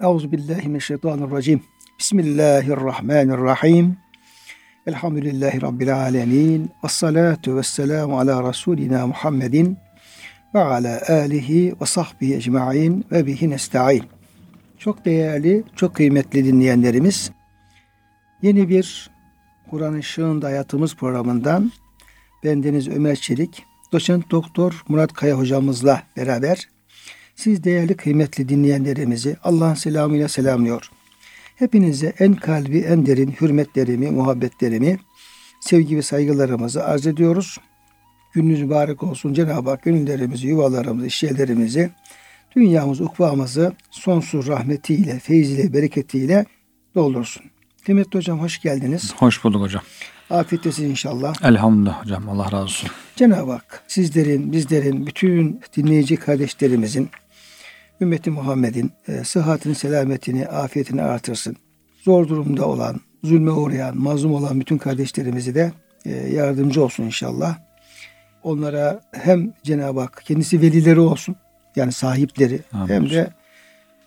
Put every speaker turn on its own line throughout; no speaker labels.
Euzubillahimineşşeytanirracim. Bismillahirrahmanirrahim. Elhamdülillahi Rabbil alemin. Ve salatu ve selamu ala Resulina Muhammedin ve ala alihi ve sahbihi ecma'in ve bihi nesta'in. Çok değerli, çok kıymetli dinleyenlerimiz, yeni bir Kur'an Işığında Hayatımız programından bendeniz Ömer Çelik, doçent doktor Murat Kaya hocamızla beraber siz değerli kıymetli dinleyenlerimizi Allah'ın selamıyla selamlıyor. Hepinize en kalbi en derin hürmetlerimi, muhabbetlerimi, sevgi ve saygılarımızı arz ediyoruz. Gününüz mübarek olsun. Cenab-ı Hak gönüllerimizi, yuvalarımızı, işyerlerimizi, dünyamızı, ukvamızı sonsuz rahmetiyle, feyziyle, bereketiyle doldursun. Kıymetli hocam hoş geldiniz.
Hoş bulduk hocam.
Afiyettesiniz inşallah.
Elhamdülillah hocam. Allah razı olsun.
Cenab-ı Hak sizlerin, bizlerin, bütün dinleyici kardeşlerimizin, ümmeti Muhammed'in e, sıhhatini, selametini, afiyetini artırsın. Zor durumda olan, zulme uğrayan, mazlum olan bütün kardeşlerimizi de e, yardımcı olsun inşallah. Onlara hem Cenab-ı Hak kendisi velileri olsun, yani sahipleri, Amin. hem de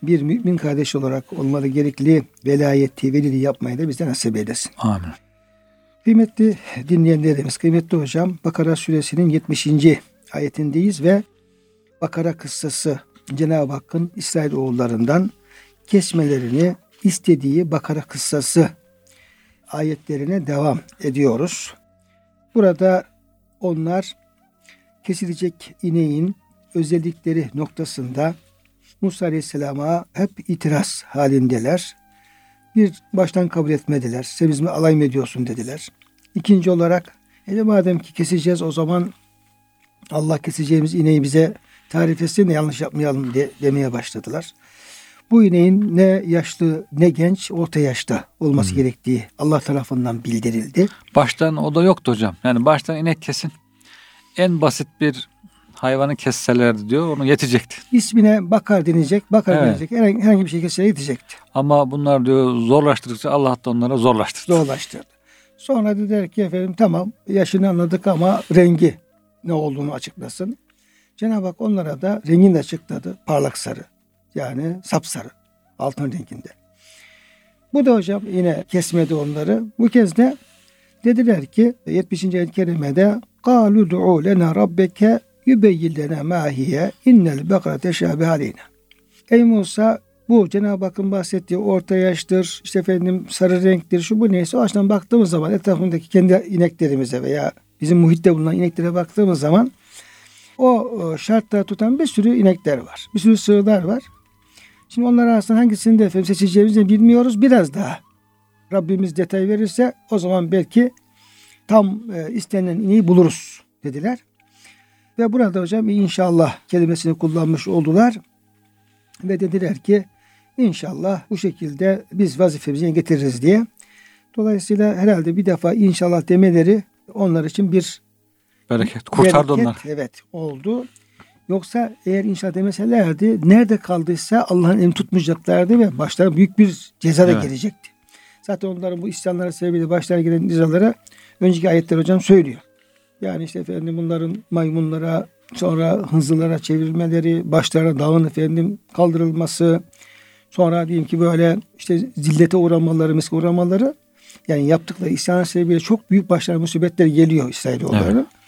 bir mümin kardeş olarak onlara gerekli velayeti, veliliği yapmayı da bize nasip eylesin.
Amin.
Kıymetli dinleyenlerimiz, kıymetli hocam Bakara suresinin 70. ayetindeyiz ve Bakara kıssası Cenab-ı Hakk'ın İsrail oğullarından kesmelerini istediği Bakara kıssası ayetlerine devam ediyoruz. Burada onlar kesilecek ineğin özellikleri noktasında Musa Aleyhisselam'a hep itiraz halindeler. Bir baştan kabul etmediler. Sen bizimle alay mı ediyorsun dediler. İkinci olarak e madem ki keseceğiz o zaman Allah keseceğimiz ineği bize tarif etsin de yanlış yapmayalım de, demeye başladılar. Bu ineğin ne yaşlı ne genç orta yaşta olması hmm. gerektiği Allah tarafından bildirildi.
Baştan o da yoktu hocam. Yani baştan inek kesin. En basit bir hayvanı kesselerdi diyor onu yetecekti.
İsmine bakar denecek, bakar evet. denecek. Herhangi, herhangi bir şey kesseler yetecekti.
Ama bunlar diyor zorlaştırdıkça Allah da onlara zorlaştırdı.
Zorlaştırdı. Sonra dediler ki efendim tamam yaşını anladık ama rengi ne olduğunu açıklasın. Cenab-ı Hak onlara da rengini açıkladı. Parlak sarı. Yani sapsarı. Altın renginde. Bu da hocam yine kesmedi onları. Bu kez de dediler ki 70. ayet-i kerimede قَالُوا دُعُوا لَنَا رَبَّكَ يُبَيِّنْ لَنَا مَا هِيَ اِنَّ الْبَقَرَ تَشَابِهَ عَلَيْنَا Ey Musa bu Cenab-ı Hakk'ın bahsettiği orta yaştır, işte efendim sarı renktir, şu bu neyse o açıdan baktığımız zaman etrafındaki kendi ineklerimize veya bizim muhitte bulunan ineklere baktığımız zaman o şartları tutan bir sürü inekler var. Bir sürü sığırlar var. Şimdi onlar arasında hangisini de efendim seçeceğimizi bilmiyoruz. Biraz daha Rabbimiz detay verirse o zaman belki tam e, istenilen ineği buluruz dediler. Ve burada hocam inşallah kelimesini kullanmış oldular. Ve dediler ki inşallah bu şekilde biz vazifemizi getiririz diye. Dolayısıyla herhalde bir defa inşallah demeleri onlar için bir
bereket kurtardı bereket, onlar.
Evet oldu. Yoksa eğer inşallah demeselerdi nerede kaldıysa Allah'ın elini tutmayacaklardı ve başlarına büyük bir ceza da evet. gelecekti. Zaten onların bu isyanlara sebebiyle başlarına gelen cezalara önceki ayetler hocam söylüyor. Yani işte efendim bunların maymunlara sonra hınzılara çevirmeleri, başlarına dağın efendim kaldırılması, sonra diyeyim ki böyle işte zillete uğramaları, miske uğramaları yani yaptıkları isyan sebebiyle çok büyük başlarına musibetler geliyor İsrailoğullarının. Evet.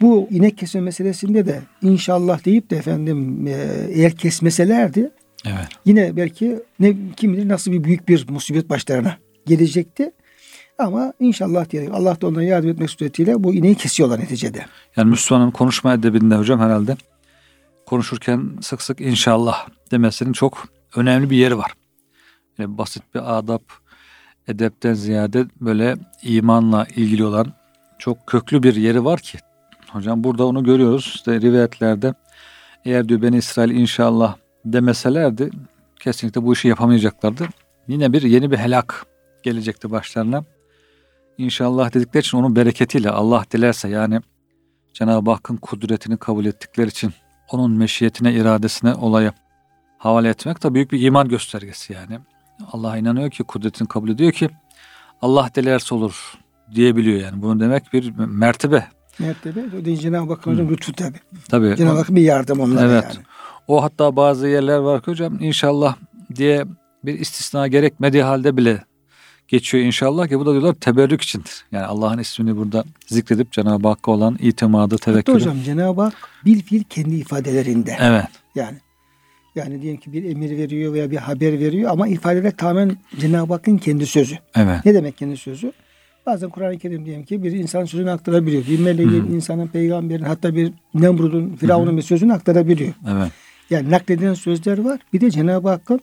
Bu inek kesme meselesinde de inşallah deyip de efendim eğer kesmeselerdi evet. yine belki ne kim bilir nasıl bir büyük bir musibet başlarına gelecekti. Ama inşallah diyerek Allah da onlara yardım etmek suretiyle bu ineği kesiyorlar neticede.
Yani Müslümanın konuşma edebinde hocam herhalde konuşurken sık sık inşallah demesinin çok önemli bir yeri var. Yani basit bir adap, edepten ziyade böyle imanla ilgili olan çok köklü bir yeri var ki. Hocam burada onu görüyoruz. İşte rivayetlerde eğer diyor beni İsrail inşallah demeselerdi kesinlikle bu işi yapamayacaklardı. Yine bir yeni bir helak gelecekti başlarına. İnşallah dedikleri için onun bereketiyle Allah dilerse yani Cenab-ı Hakk'ın kudretini kabul ettikleri için onun meşiyetine, iradesine olayı havale etmek de büyük bir iman göstergesi yani. Allah inanıyor ki kudretini kabul ediyor ki Allah dilerse olur diyebiliyor yani. Bunu demek bir mertebe.
O da Cenab-ı Hakk'ın lütfu tabi. Tabii. Cenab-ı Hak bir yardım onlara
evet.
yani.
O hatta bazı yerler var ki hocam inşallah diye bir istisna gerekmediği halde bile geçiyor inşallah ki bu da diyorlar teberrük içindir. Yani Allah'ın ismini burada zikredip Cenab-ı Hakk'a olan itimadı,
Hatta
tevekkülü.
hocam Cenab-ı Hak bil fiil kendi ifadelerinde.
Evet.
Yani yani diyelim ki bir emir veriyor veya bir haber veriyor ama ifadeler tamamen Cenab-ı Hakk'ın kendi sözü.
Evet.
Ne demek kendi sözü? Bazen Kur'an-ı Kerim diyelim ki bir insan sözünü aktarabiliyor. Bir meleğin, insanın, peygamberin hatta bir Nemrud'un, Firavun'un bir sözünü aktarabiliyor.
Evet.
Yani nakledilen sözler var. Bir de Cenab-ı Hakk'ın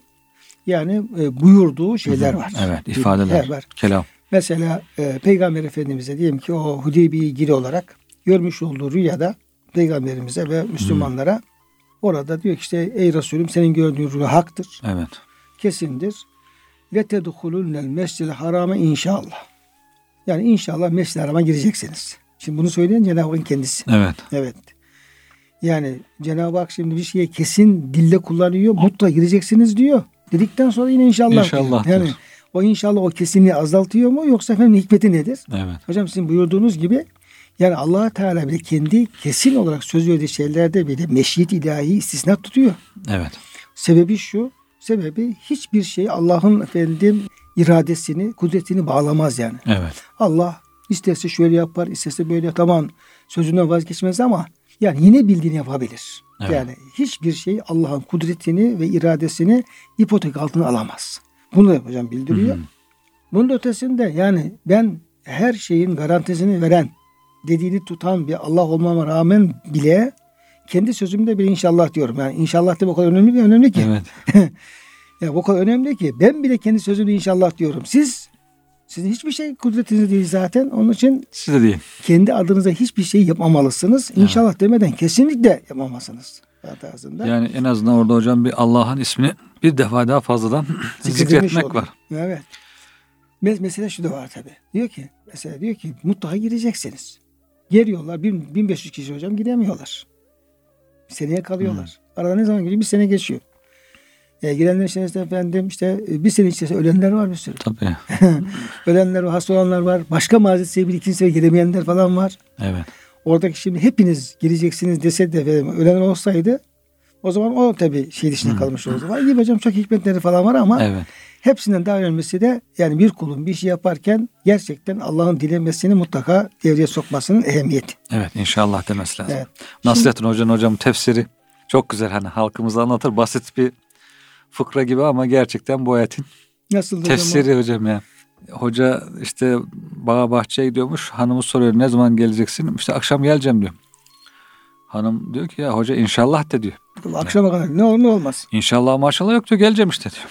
yani e, buyurduğu şeyler var.
Evet. ifadeler.
Var.
Kelam.
Mesela e, Peygamber Efendimiz'e diyelim ki o Hudeybiye ilgili olarak görmüş olduğu rüyada Peygamberimize ve Müslümanlara orada diyor ki işte ey Resulüm senin gördüğün rüya haktır,
Evet.
kesindir. Ve tedhulunnel mescid harame inşallah. Yani inşallah mescid harama gireceksiniz. Şimdi bunu söyleyen Cenab-ı Hakk'ın kendisi.
Evet.
Evet. Yani Cenab-ı Hak şimdi bir şeye kesin dille kullanıyor. Mutlaka gireceksiniz diyor. Dedikten sonra yine inşallah.
İnşallah.
Yani o inşallah o kesinliği azaltıyor mu yoksa efendim hikmeti nedir?
Evet.
Hocam sizin buyurduğunuz gibi yani allah Teala bile kendi kesin olarak söz verdiği şeylerde bile meşiyet ilahi istisna tutuyor.
Evet.
Sebebi şu. Sebebi hiçbir şey Allah'ın efendim iradesini, kudretini bağlamaz yani.
Evet.
Allah istese şöyle yapar, istese böyle yapar. Tamam sözünden vazgeçmez ama yani yine bildiğini yapabilir.
Evet.
Yani hiçbir şey Allah'ın kudretini ve iradesini ipotek altına alamaz. Bunu da hocam bildiriyor.
Hı hı.
Bunun ötesinde yani ben her şeyin garantisini veren, dediğini tutan bir Allah olmama rağmen bile kendi sözümde bir inşallah diyorum. Yani inşallah da o kadar önemli bir önemli ki.
Evet.
Ya o kadar önemli ki ben bile kendi sözümde inşallah diyorum. Siz sizin hiçbir şey kudretiniz değil zaten. Onun için
Siz de deyin.
kendi adınıza hiçbir şey yapmamalısınız. İnşallah demeden kesinlikle yapamazsınız. Tarzında.
Yani en azından orada hocam bir Allah'ın ismini bir defa daha fazladan zikretmek var.
Evet. Mes- Mesela şu da var tabi. Diyor ki mesela diyor ki mutlaka gireceksiniz. Geliyorlar. bin- 1500 kişi hocam gidemiyorlar. Bir seneye kalıyorlar. Arada ne zaman gidiyor? Bir sene geçiyor. E, girenler içerisinde efendim işte e, bir sene içerisinde ölenler var bir sürü.
Tabii.
Ölenler var, hasta olanlar var. Başka mazeret sebebiyle ikinci sefer gelemeyenler falan var.
Evet.
Oradaki şimdi hepiniz geleceksiniz dese de efendim, ölen olsaydı o zaman o tabii şey dışında kalmış olurdu. Var gibi hocam çok hikmetleri falan var ama
Evet.
hepsinden daha önemlisi de yani bir kulun bir şey yaparken gerçekten Allah'ın dilemesini mutlaka devreye sokmasının ehemmiyeti.
Evet inşallah demesi lazım.
Evet.
Nasrettin Hoca'nın hocam tefsiri çok güzel hani halkımıza anlatır. Basit bir fıkra gibi ama gerçekten bu ayetin
Nasıl hocam?
tefsiri hocam ya. Hoca işte bağa bahçeye gidiyormuş. Hanımı soruyor ne zaman geleceksin? İşte akşam geleceğim diyor. Hanım diyor ki ya hoca inşallah de diyor.
Akşama kadar ne olur ne olmaz.
İnşallah maşallah yok diyor geleceğim işte diyor.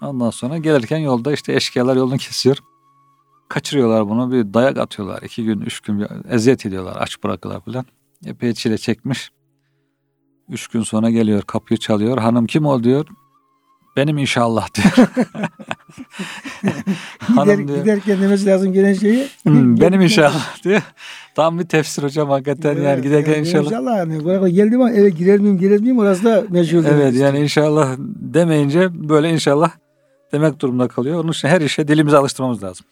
Ondan sonra gelirken yolda işte eşkıyalar yolunu kesiyor. Kaçırıyorlar bunu bir dayak atıyorlar. iki gün üç gün eziyet ediyorlar aç bırakıyorlar falan. Epey çile çekmiş. Üç gün sonra geliyor kapıyı çalıyor. Hanım kim ol diyor. Benim inşallah diyor.
Gider,
diyor.
giderken demesi lazım gelen şeyi.
"Hmm, benim inşallah diyor. Tam bir tefsir hocam hakikaten yani
Evet,
giderken
yani
inşallah.
İnşallah yani. Buraya geldim ama eve girer miyim girer miyim orası da meşhur.
Evet yani inşallah demeyince böyle inşallah demek durumunda kalıyor. Onun için her işe dilimizi alıştırmamız lazım.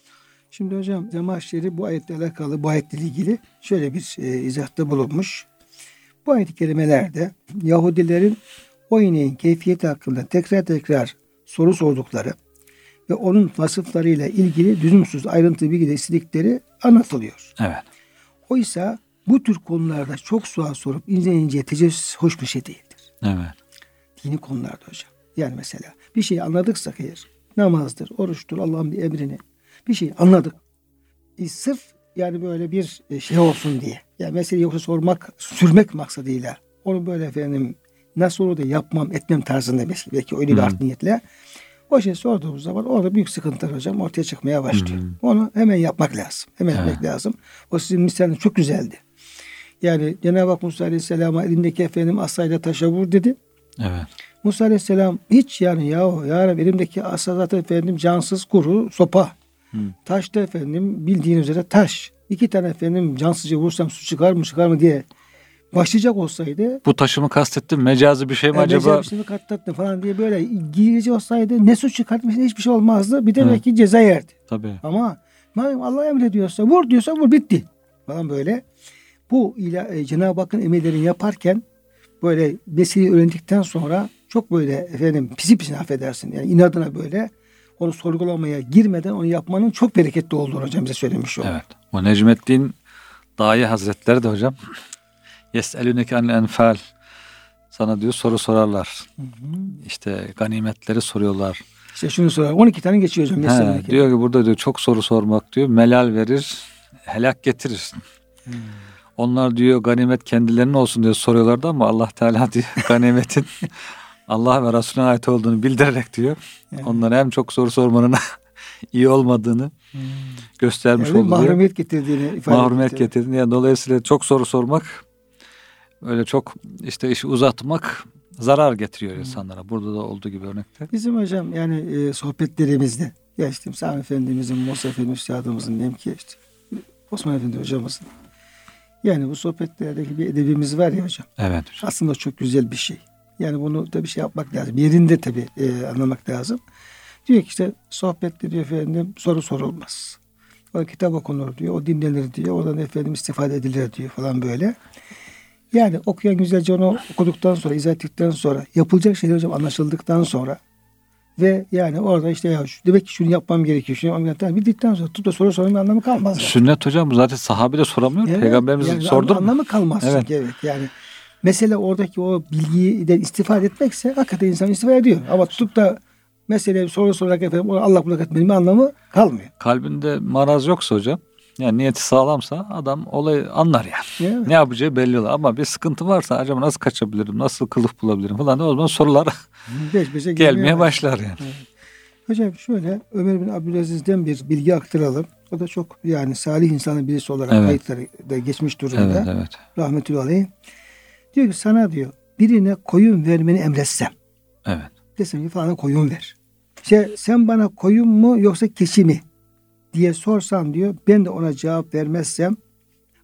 Şimdi hocam Cemaşeri bu ayetle alakalı, bu ayetle ilgili şöyle bir e, izahta bulunmuş. Bu ayet-i kerimelerde Yahudilerin o ineğin keyfiyeti hakkında tekrar tekrar soru sordukları ve onun vasıflarıyla ilgili düzümsüz ayrıntı bilgi istedikleri anlatılıyor.
Evet.
Oysa bu tür konularda çok sual sorup ince ince tecessüs hoş bir şey değildir.
Evet.
Dini konularda hocam. Yani mesela bir şeyi anladıksak eğer namazdır, oruçtur, Allah'ın bir emrini bir şey anladık. E, sırf yani böyle bir e, şey olsun diye. Yani mesele yoksa sormak, sürmek maksadıyla onu böyle efendim nasıl olur da yapmam, etmem tarzında belki, belki öyle bir
Hı.
art niyetle o şey sorduğumuz zaman orada büyük sıkıntılar hocam ortaya çıkmaya başlıyor.
Hı.
Onu hemen yapmak lazım. Hemen yapmak lazım. O sizin misaliniz çok güzeldi. Yani Cenab-ı Hak Musa Aleyhisselam'a elindeki efendim asayla taşa vur dedi.
Evet.
Musa Aleyhisselam hiç yani ya ya Rabbi elimdeki asa zaten efendim cansız kuru sopa.
Hı.
Taş da efendim bildiğin üzere taş. İki tane efendim cansızca vursam su çıkar mı çıkar mı diye başlayacak olsaydı
Bu taşımı kastettim. Mecazi bir şey mi
e,
acaba?
acaba... bir şey mi katlattın falan diye böyle girici olsaydı ne su çıkartmış ne hiçbir şey olmazdı. Bir de
Evet.
belki ceza yerdi.
Tabii.
Ama madem Allah emrediyorsa vur diyorsa vur bitti. Falan böyle. Bu ila, e, Cenab-ı Hakk'ın emirlerini yaparken böyle meseleyi öğrendikten sonra çok böyle efendim pisi pisine affedersin. Yani inadına böyle onu sorgulamaya girmeden onu yapmanın çok bereketli olduğunu hocam bize söylemiş oldu.
Evet. O Necmettin Dahi Hazretleri de hocam Yes'elüneke anil enfal sana diyor soru sorarlar.
Hı hı.
İşte ganimetleri soruyorlar.
İşte şunu sorar. 12 tane geçiyor hocam.
He, diyor ki burada diyor çok soru sormak diyor melal verir, helak getirir.
Hmm.
Onlar diyor ganimet kendilerine olsun diye soruyorlardı ama Allah Teala diyor ganimetin Allah ve Resulüne ait olduğunu bildirerek diyor.
Evet.
Onlara hem çok soru sormanın iyi olmadığını
Hmm.
göstermiş
Yani
oldu. diyor.
mahrumiyet getirdiğini ifade
Mahrumiyet
etti.
getirdi. Yani dolayısıyla çok soru sormak öyle çok işte işi uzatmak zarar getiriyor insanlara. Burada da olduğu gibi örnekte.
Bizim hocam yani e, sohbetlerimizde ya işte Sami Efendimizin, Musa Efendi Üstadımızın diyeyim ki işte Osman Efendi hocamızın yani bu sohbetlerdeki bir edebimiz var ya hocam.
Evet hocam.
Aslında çok güzel bir şey. Yani bunu tabii şey yapmak lazım. Yerinde tabii e, anlamak lazım. Diyor ki işte sohbette diyor efendim soru sorulmaz. O kitap okunur diyor. O dinlenir diyor. Oradan efendim istifade edilir diyor falan böyle. Yani okuyan güzelce onu okuduktan sonra, izah ettikten sonra, yapılacak şeyler hocam anlaşıldıktan sonra ve yani orada işte ya demek ki şunu yapmam gerekiyor. Şunu yapmam gerekiyor. Bildikten sonra tutup da soru sormanın anlamı kalmaz. yani.
Sünnet hocam zaten sahabe de soramıyor.
Evet,
Peygamberimiz
yani
sordu mu?
Anlamı kalmaz
Evet.
evet. Yani mesele oradaki o bilgiden istifade etmekse hakikaten insan istifade ediyor. Ama tutup da mesele soru sorarak efendim Allah bullak etmenin bir anlamı kalmıyor.
Kalbinde maraz yoksa hocam yani niyeti sağlamsa adam olayı anlar yani.
Mi?
Ne yapacağı belli olur. Ama bir sıkıntı varsa acaba nasıl kaçabilirim, nasıl kılıf bulabilirim falan o zaman sorular
Beş beşe
gelmeye başlar yani.
Hocam şöyle Ömer bin Abdülaziz'den bir bilgi aktaralım. O da çok yani salih insanın birisi olarak
Evet.
kayıtları da geçmiş durumda.
Evet evet.
Rahmetullahi aleyh. Diyor ki sana diyor birine koyun vermeni emretsem.
Evet.
Desem ki falan koyun ver. İşte sen bana koyun mu yoksa keçi mi diye sorsan diyor ben de ona cevap vermezsem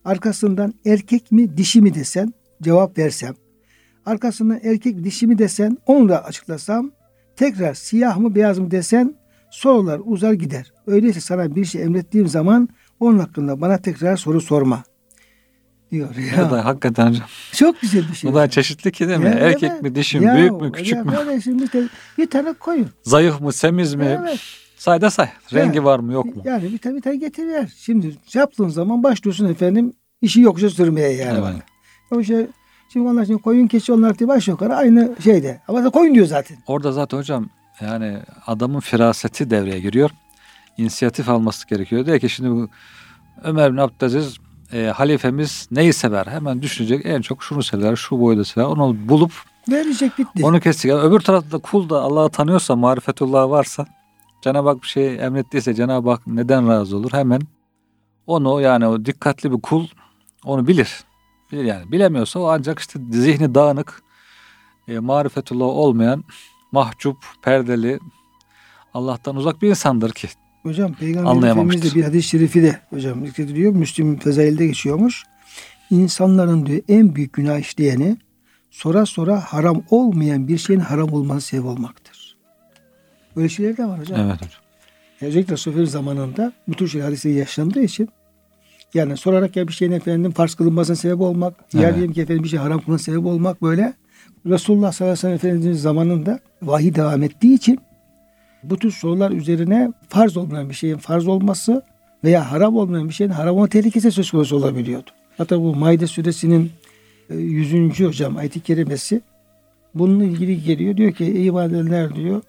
arkasından erkek mi dişi mi desen cevap versem arkasından erkek dişi mi desen onu da açıklasam tekrar siyah mı beyaz mı desen sorular uzar gider. Öyleyse sana bir şey emrettiğim zaman onun hakkında bana tekrar soru sorma diyor.
Bu
Ya,
da hakikaten
çok güzel bir şey.
Bu da çeşitli ki değil mi?
Ya,
Erkek
evet.
mi, dişi mi, büyük mü, küçük
ya
mü?
kardeşim işte bir tane koyun.
Zayıf mı, semiz mi?
Evet.
Say da say. Rengi
Yani-
var mı, yok mu?
Yani bir bir tane getiriver. Şimdi yaptığın zaman başlıyorsun efendim işi yokuşa sürmeye yani.
Evet.
O şey, şimdi onlar şimdi koyun keçi onlar diye baş yukarı aynı şeyde. Ama da koyun diyor zaten.
Orada zaten hocam yani adamın firaseti devreye giriyor. İnisiyatif alması gerekiyor. Diyor ki şimdi bu Ömer bin Abdülaziz e, halifemiz neyi sever? Hemen düşünecek en çok şunu sever, şu boyda sever. Onu bulup
Verecek bitti.
onu kesecek. Yani öbür tarafta kul da Allah'ı tanıyorsa, marifetullah varsa Cenab-ı Hak bir şey emrettiyse Cenab-ı Hak neden razı olur? Hemen onu yani o dikkatli bir kul onu bilir. Bilir yani. Bilemiyorsa o ancak işte zihni dağınık, e, marifetullah olmayan, mahcup, perdeli, Allah'tan uzak bir insandır ki.
Hocam Peygamber
Anlayamamıştır.
Efendimiz de bir hadis-i şerifi de hocam zikrediyor. Müslüm Fezail'de geçiyormuş. İnsanların diyor en büyük günah işleyeni sonra sonra haram olmayan bir şeyin haram olması sebep olmaktır. Böyle şeyler de var hocam.
Evet hocam.
Özellikle Sofya zamanında bu tür şeyler hadisi yaşandığı için yani sorarak ya bir şeyin efendim farz kılınmasına sebep olmak, ya
Evet.
diyelim ki efendim bir şey haram kılınmasına sebep olmak böyle. Resulullah sallallahu aleyhi ve sellem Efendimiz zamanında vahiy devam ettiği için bu tür sorular üzerine farz olmayan bir şeyin farz olması veya haram olmayan bir şeyin haram olma tehlikesi söz konusu olabiliyordu. Hatta bu Maide suresinin e, 100. hocam ayet-i kerimesi bununla ilgili geliyor. Diyor ki ey iman edenler diyor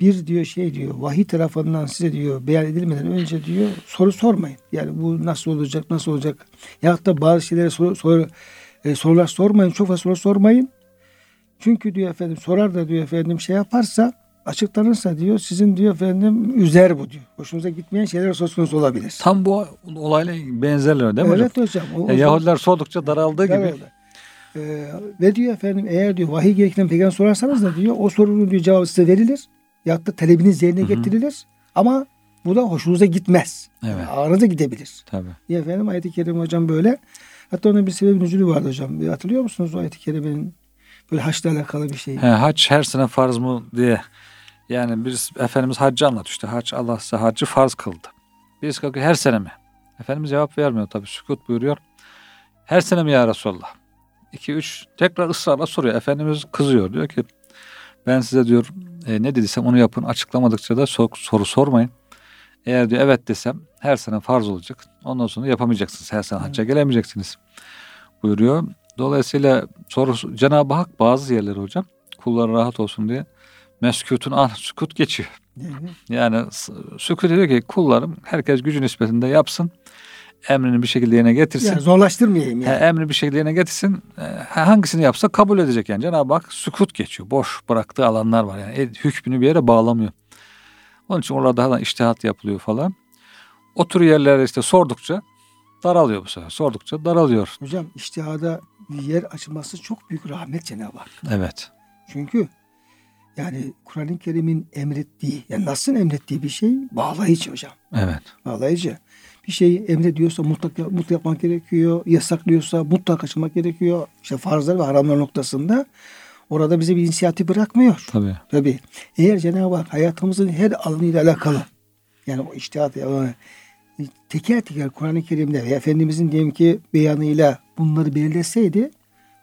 bir diyor şey diyor vahiy tarafından size diyor beyan edilmeden önce diyor soru sormayın. Yani bu nasıl olacak nasıl olacak ya da bazı şeylere soru, soru, e, sorular sormayın çok fazla soru sormayın. Çünkü diyor efendim sorar da diyor efendim şey yaparsa açıklanırsa diyor sizin diyor efendim üzer bu diyor. Hoşunuza gitmeyen şeyler söz konusu olabilir.
Tam bu olayla benzerler değil mi hocam?
evet hocam. O,
Ya Yahudiler sordukça daraldığı gibi.
Daraldı. Ee, ve diyor efendim eğer diyor vahiy gerektiren peygamber sorarsanız da diyor o sorunun diyor cevabı size verilir. Ya da talebiniz yerine getirilir. Ama bu da hoşunuza gitmez.
Evet.
Ağrınıza gidebilir.
Tabii.
Ya efendim ayet-i kerime hocam böyle. Hatta onun bir sebebi nüzulü vardı hocam. Bir Hatırlıyor musunuz o ayet-i kerimenin böyle haçla alakalı bir şey?
He, hac her sene farz mı diye. Yani biz Efendimiz haccı anlatıyor işte. Hac Allah size haccı farz kıldı. Biz kalkıyor her sene mi? Efendimiz cevap vermiyor tabii. Sükut buyuruyor. Her sene mi ya Resulallah? 2 üç tekrar ısrarla soruyor. Efendimiz kızıyor. Diyor ki Ben size diyor e, ne dediysem onu yapın. Açıklamadıkça da sor- soru sormayın. Eğer diyor evet desem her sene farz olacak. Ondan sonra yapamayacaksınız. Her sene hacca gelemeyeceksiniz buyuruyor. Dolayısıyla soru Cenab-ı Hak bazı yerleri hocam kulları rahat olsun diye meskutun an sükut geçiyor. Yani sükut diyor ki kullarım herkes gücü nispetinde yapsın. Emrini bir şekilde yerine getirsin.
Yani zorlaştırmayayım yani.
emri bir şekilde yerine getirsin. Hangisini yapsa kabul edecek yani. Cenab-ı Hak sükut geçiyor. Boş bıraktığı alanlar var. Yani e, hükmünü bir yere bağlamıyor. Onun için orada daha da iştihat yapılıyor falan. O tür yerlere işte sordukça daralıyor bu sefer. Sordukça daralıyor.
Hocam iştihada bir yer açılması çok büyük rahmet Cenab-ı Hak.
Evet.
Çünkü yani Kur'an-ı Kerim'in emrettiği, yani Nas'ın emrettiği bir şey bağlayıcı hocam.
Evet.
Bağlayıcı. Bir şeyi emrediyorsa mutlak, mutlak yapmak gerekiyor. Yasaklıyorsa mutlak kaçırmak gerekiyor. İşte farzlar ve haramlar noktasında orada bize bir inisiyatif bırakmıyor.
Tabii.
Tabii. Eğer Cenab-ı Hak hayatımızın her alanıyla alakalı yani o iştihat yani teker teker Kur'an-ı Kerim'de ve Efendimizin diyelim ki beyanıyla bunları belirleseydi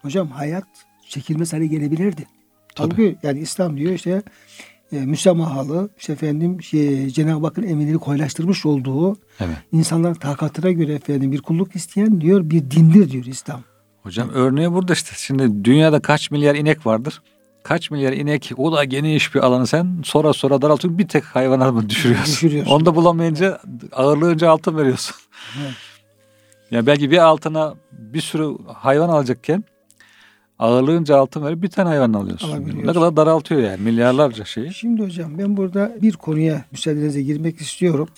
hocam hayat çekilmez hale gelebilirdi.
Tabii.
Halbuki yani İslam diyor işte e, müsamahalı işte efendim şey, Cenab-ı Hakk'ın emirleri koyulaştırmış olduğu
Evet.
insanların takatına göre efendim bir kulluk isteyen diyor bir dindir diyor İslam.
Hocam örneği burada işte. Şimdi dünyada kaç milyar inek vardır? Kaç milyar inek o da geniş bir alanı sen sonra sonra daraltıyorsun bir tek hayvana mı düşürüyorsun?
Düşürüyorsun.
Onu da bulamayınca ağırlığınca altın veriyorsun.
Evet.
Ya belki bir altına bir sürü hayvan alacakken ağırlığınca altın verip bir tane hayvan alıyorsun. Ne kadar daraltıyor yani milyarlarca şeyi.
Şimdi hocam ben burada bir konuya müsaadenizle girmek istiyorum.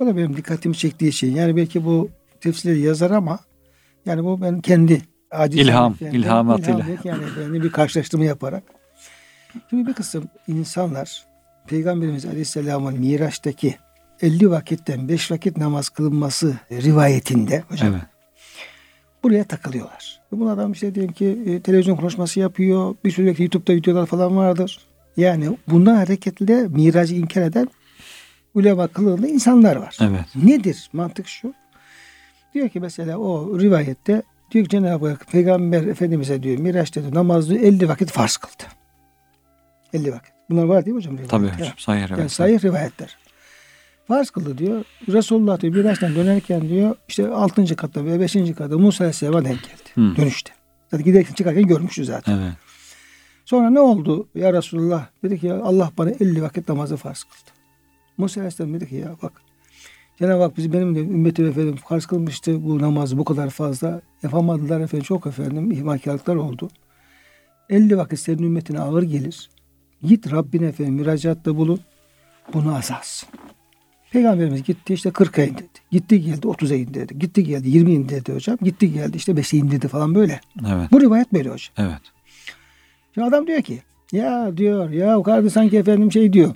O da benim dikkatimi çektiği şey. Yani belki bu tefsirleri yazar ama yani bu ben kendi aciz
İlham,
yani,
ilhamatıyla.
ilham yani ben bir karşılaştırma yaparak. Şimdi bir kısım insanlar Peygamberimiz Aleyhisselam'ın Miraç'taki 50 vakitten 5 vakit namaz kılınması rivayetinde hocam
Evet.
Buraya takılıyorlar. Bu adam işte diyelim ki e, televizyon konuşması yapıyor. Bir sürü belki YouTube'da videolar falan vardır. Yani bundan hareketle miracı inkar eden ulema kılığında insanlar var.
Evet.
Nedir? Mantık şu. Diyor ki mesela o rivayette diyor ki Cenab-ı Hak Peygamber Efendimiz'e diyor Miraç'ta diyor, namazı 50 vakit farz kıldı. 50 vakit. Bunlar var değil mi hocam?
Tabii
rivayetler?
hocam. Sahih
Yani
evet.
sahih rivayetler. Farz kıldı diyor. Resulullah diyor Miraç'tan dönerken diyor işte 6. katta ve 5. katta Musa Aleyhisselam'a denk geldi.
Hı.
Dönüşte. Zaten giderken çıkarken görmüştü zaten.
Evet.
Sonra ne oldu ya Resulullah? Dedi ki ya Allah bana 50 vakit namazı farz kıldı. Musa Aleyhisselam dedi ki ya bak Cenab-ı Hak bizi benim de ümmetim efendim farz kılmıştı bu namazı bu kadar fazla. Yapamadılar efendim çok efendim ihmalkarlıklar oldu. 50 vakit senin ümmetine ağır gelir. Git Rabbine efendim müracaatta bulun. Bunu azalsın. Peygamberimiz gitti işte 40'a indirdi. Gitti geldi 30'a indirdi. Gitti geldi 20 indirdi hocam. Gitti geldi işte 5'e indirdi falan böyle.
Evet.
Bu rivayet böyle hocam.
Evet.
Şimdi adam diyor ki ya diyor ya kardeş sanki efendim şey diyor.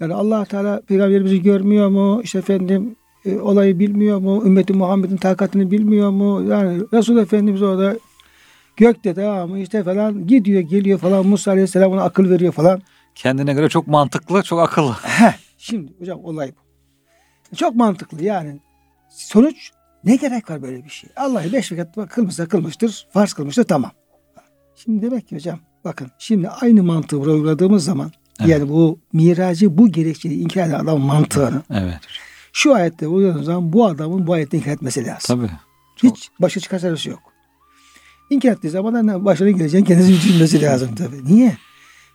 Yani allah Teala peygamberimizi görmüyor mu? İşte efendim e, olayı bilmiyor mu? Ümmeti Muhammed'in takatını bilmiyor mu? Yani Resul Efendimiz orada gökte tamam mı işte falan gidiyor geliyor falan Musa Aleyhisselam ona akıl veriyor falan.
Kendine göre çok mantıklı, çok akıllı.
Heh, şimdi hocam olay bu. Çok mantıklı yani. Sonuç ne gerek var böyle bir şey? Allah'ı beş vakit kılmışsa kılmıştır, farz kılmıştır tamam. Şimdi demek ki hocam bakın şimdi aynı mantığı uyguladığımız zaman
Evet.
yani bu miracı bu gerekçeyi inkar eden adamın mantığını
Evet.
şu ayette uyguladığımız zaman bu adamın bu ayette inkar etmesi lazım.
Tabii. Çok-
Hiç başka çıkar yok. İnkar ettiği zaman başına geleceğini kendisi düşünmesi lazım tabii. Niye?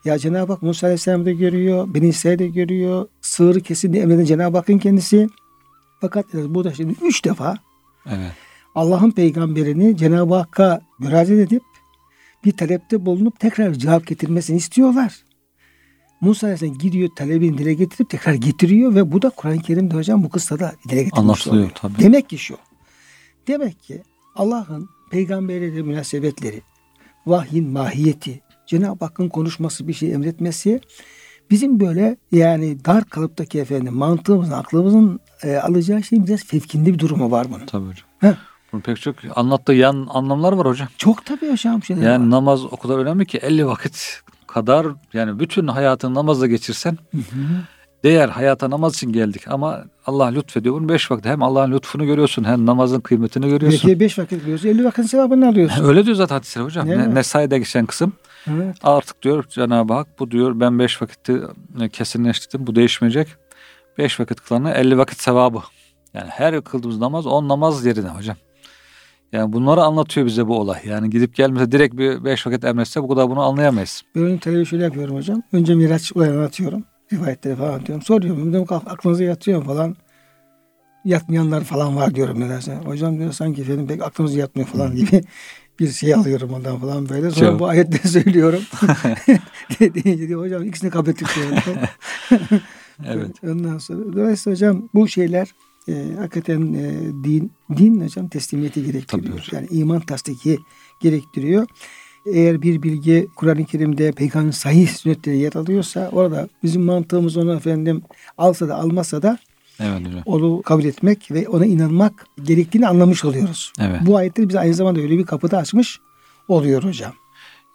Ya Cenab-ı Hak Musa Aleyhisselam'ı da görüyor, Beni İsa'yı da görüyor. Sığırı kesin diye emreden Cenab-ı Hakk'ın kendisi. Fakat burada şimdi üç defa
Evet.
Allah'ın peygamberini Cenab-ı Hakk'a müracaat edip bir talepte bulunup tekrar cevap getirmesini istiyorlar. Musa Aleyhisselam gidiyor talebini dile getirip tekrar getiriyor ve bu da Kur'an-ı Kerim'de hocam bu kıssada dile getirmiş
Anlatılıyor
oluyor.
tabii.
Demek ki şu. Demek ki Allah'ın peygamberiyle münasebetleri, vahyin mahiyeti, Cenab-ı Hakk'ın konuşması bir şey emretmesi bizim böyle yani dar kalıptaki efendim mantığımızın, aklımızın e, alacağı şey biraz fevkinde bir durumu var bunun.
Tabii hocam.
Heh.
Bunun pek çok anlattığı yan anlamlar var hocam.
Çok tabii hocam şeyler
Yani
var.
namaz o kadar önemli ki 50 vakit kadar yani bütün hayatını namazla geçirsen
Hı hı.
değer hayata namaz için geldik ama Allah lütfediyor bunu 5 vakit hem Allah'ın lütfunu görüyorsun hem namazın kıymetini görüyorsun.
Belki beş vakit kılıyorsun, 50 vakit sevabını alıyorsun.
Öyle diyor zaten hadisler hocam. Ne, Nesai'de geçen kısım.
Evet.
Artık diyor Cenab-ı Hak bu diyor ben beş vakitti kesinleştirdim bu değişmeyecek. Beş vakit kılana elli vakit sevabı. Yani her kıldığımız namaz on namaz yerine hocam. Yani bunları anlatıyor bize bu olay. Yani gidip gelmese direkt bir beş vakit emretse bu kadar bunu anlayamayız.
Ben onu televizyon şöyle yapıyorum hocam. Önce Miraç olayını anlatıyorum. Rivayetleri falan diyorum. Soruyorum. Kalk, aklınıza yatıyor falan. Yatmayanlar falan var diyorum nedense. Hocam diyor sanki efendim pek aklımız yatmıyor falan gibi bir şey alıyorum ondan falan böyle. Sonra
Çok.
bu ayetleri söylüyorum. Deyince diyor hocam ikisini kabul ettik.
Evet.
Ondan sonra dolayısıyla hocam bu şeyler e, hakikaten e, din din hocam teslimiyeti gerektiriyor.
Tabii.
Yani iman tasdiki gerektiriyor. Eğer bir bilgi Kur'an-ı Kerim'de peygamberin sahih sünnetleri yer alıyorsa orada bizim mantığımız onu efendim alsa da almasa da
Evet hocam.
onu kabul etmek ve ona inanmak gerektiğini anlamış oluyoruz.
Evet.
Bu ayetler bize aynı zamanda öyle bir kapıda açmış oluyor hocam.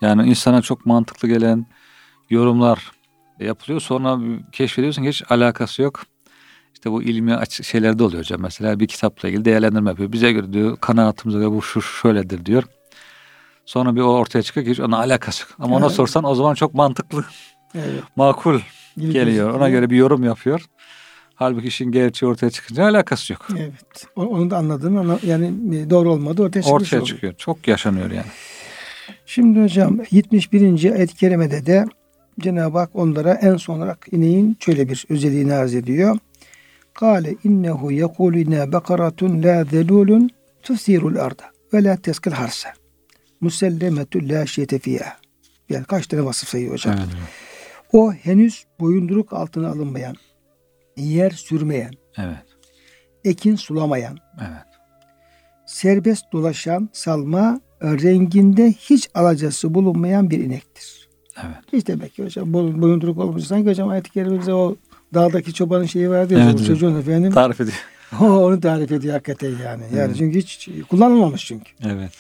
Yani insana çok mantıklı gelen yorumlar yapılıyor. Sonra keşfediyorsun ki hiç alakası yok. İşte bu ilmi aç şeylerde oluyor hocam. Mesela bir kitapla ilgili değerlendirme yapıyor. Bize göre diyor kanaatımıza göre bu şu şöyledir diyor. Sonra bir o ortaya çıkıyor ki hiç ona alakası yok. Ama ona sorsan o zaman çok mantıklı,
Evet.
makul
Gibi
geliyor. Ona göre bir yorum yapıyor. Halbuki işin gerçeği ortaya çıkınca alakası yok.
Evet. Onu da anladığını anla- yani e, doğru olmadı ortaya çıkmış
Ortaya
oluyor.
çıkıyor. Çok yaşanıyor yani.
Şimdi hocam 71. ayet-i kerimede de Cenab-ı Hak onlara en son olarak ineğin şöyle bir özelliğini arz ediyor. Kale innehu yekulu inne bekaratun la zelulun tusirul arda ve la teskil harsa. Musellemetü la şeyte fiyha. Yani kaç tane vasıf sayıyor hocam.
Evet.
O henüz boyunduruk altına alınmayan, yer sürmeyen,
Evet.
ekin sulamayan,
Evet.
serbest dolaşan salma renginde hiç alacası bulunmayan bir inektir.
Evet.
Hiç demek ki hocam boyun- boyunduruk olmuş. Sanki hocam ayet-i kerimemizde o dağdaki çobanın şeyi vardı ya
Evet
çocuğun efendim.
Tarif ediyor.
O onu tarif ediyor hakikaten yani. Yani
Evet.
çünkü hiç kullanılmamış çünkü.
Evet.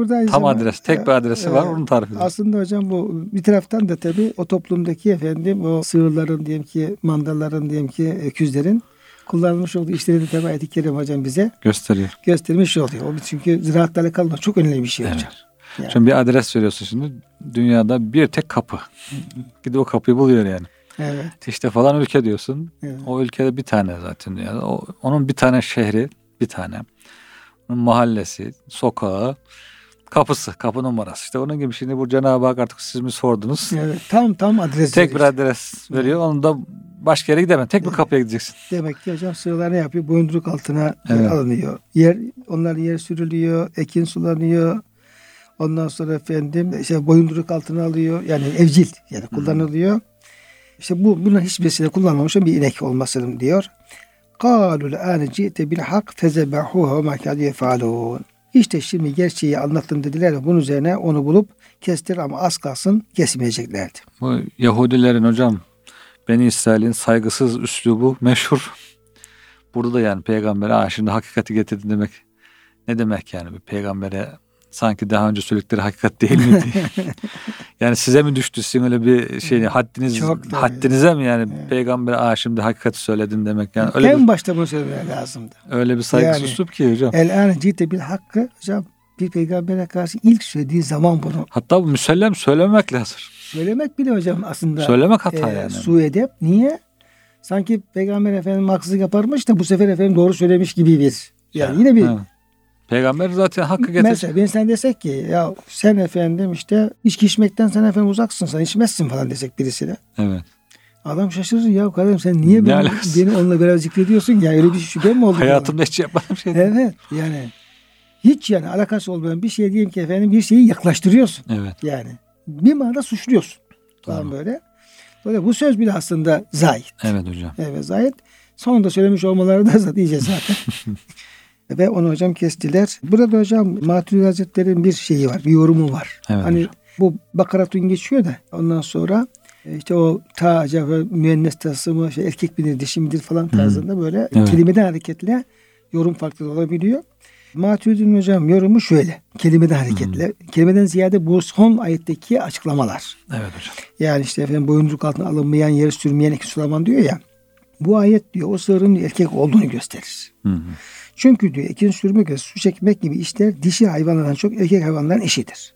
Burada aynı
Tam adres, tek bir adresi var. Onu tarif ediyor.
Aslında hocam bu bir taraftan da tabii o toplumdaki efendim o sığırların diyelim ki mandalların diyelim ki öküzlerin kullanılmış olduğu işleri de tabii ayet-i kerim hocam bize
Gösteriyor.
göstermiş oluyor. O çünkü ziraatla alakalı çok önemli bir şey
Evet.
hocam. Yani.
Şimdi bir adres veriyorsun şimdi. Dünyada bir tek kapı. Gidip o kapıyı buluyor yani.
Evet.
İşte falan ülke diyorsun.
evet.
O ülkede bir tane zaten dünyada. O, onun bir tane şehri, bir tane. Onun mahallesi, sokağı, kapısı, kapı numarası. İşte onun gibi şimdi bu Cenab-ı Hak artık siz mi sordunuz?
Evet, tam tam adres.
Tek bir
veriyor.
adres veriyor. Onu da başka yere gidemem. Tek bir kapıya gideceksin.
Demek ki hocam sığırlar ne yapıyor? Boyunduruk altına
Evet.
alınıyor. Yer, onlar yer sürülüyor, ekin sulanıyor. Ondan sonra efendim işte boyunduruk altına alıyor. Yani evcil yani kullanılıyor. İşte bu bunun hiçbirisinde kullanılmamış bir inek olmasın diyor. قَالُوا الْآنَ جِئْتَ بِالْحَقِّ فَزَبَحُوهَا وَمَا كَانُوا يَفْعَلُونَ işte şimdi gerçeği anlattım dediler ve bunun üzerine onu bulup kestir ama az kalsın kesmeyeceklerdi.
Bu Yahudilerin hocam Beni İsrail'in saygısız üslubu meşhur. Burada da yani peygambere "Aa, şimdi hakikati getirdin demek. Ne demek yani bir peygambere sanki daha önce söyledikleri hakikat değil miydi? yani size mi düştü sizin öyle bir şey haddiniz
Çok
haddinize mi yani
Evet.
peygambere aa şimdi hakikati söyledin demek yani öyle
en
bir,
başta bunu söylemeleri lazımdı.
öyle bir saygısız
Yani-
ki hocam.
El ane cite bil hakkı hocam bir peygambere karşı ilk söylediği zaman bunu
Hatta bu müsellem söylememek lazım.
söylemek bile hocam aslında
Söylemek hata
e,
yani.
su edep. Niye? Sanki peygamber efendim haksızlık yaparmış da bu sefer efendim doğru söylemiş gibi bir. Yani yine bir
Ha. Peygamber zaten hakkı getirecek.
mesela ben sen desek ki ya sen efendim işte içki içmekten sen efendim uzaksın sen içmezsin falan desek birisine.
Evet.
Adam şaşırır ya kardeşim sen niye
Ne
beni,
alakası?
beni onunla beraber zikrediyorsun ya öyle bir şüphe mi oldu?
Hayatımda hiç yapmadığım şey.
Evet yani hiç yani alakası olmayan bir şey diyelim ki efendim bir şeyi yaklaştırıyorsun.
Evet.
Yani bir manada suçluyorsun. Falan
Doğru.
böyle. Böyle bu söz bile aslında zahit.
Evet hocam.
Evet zahit. Sonunda söylemiş olmaları da zaten iyice zaten. Ve onu hocam kestiler. Burada hocam Maturidi Hazretleri'nin bir şeyi var, bir yorumu var.
Evet
hani
hocam.
bu bakaratun geçiyor da ondan sonra e, işte o ta acaba müennes tasımı şey, erkek midir dişi midir falan tarzında böyle
Evet.
kelimeden hareketle yorum farklı olabiliyor. Maturidi'nin hocam yorumu şöyle. Kelimeden hareketle. Kelimeden ziyade bu son ayetteki açıklamalar.
Evet hocam.
Yani işte efendim boyunluk altına alınmayan, yeri sürmeyen iki sulaman diyor ya. Bu ayet diyor o sığırın erkek olduğunu gösterir.
Hı hı.
Çünkü diyor ekin sürmek ve su çekmek gibi işler dişi hayvanlardan çok erkek hayvanların işidir.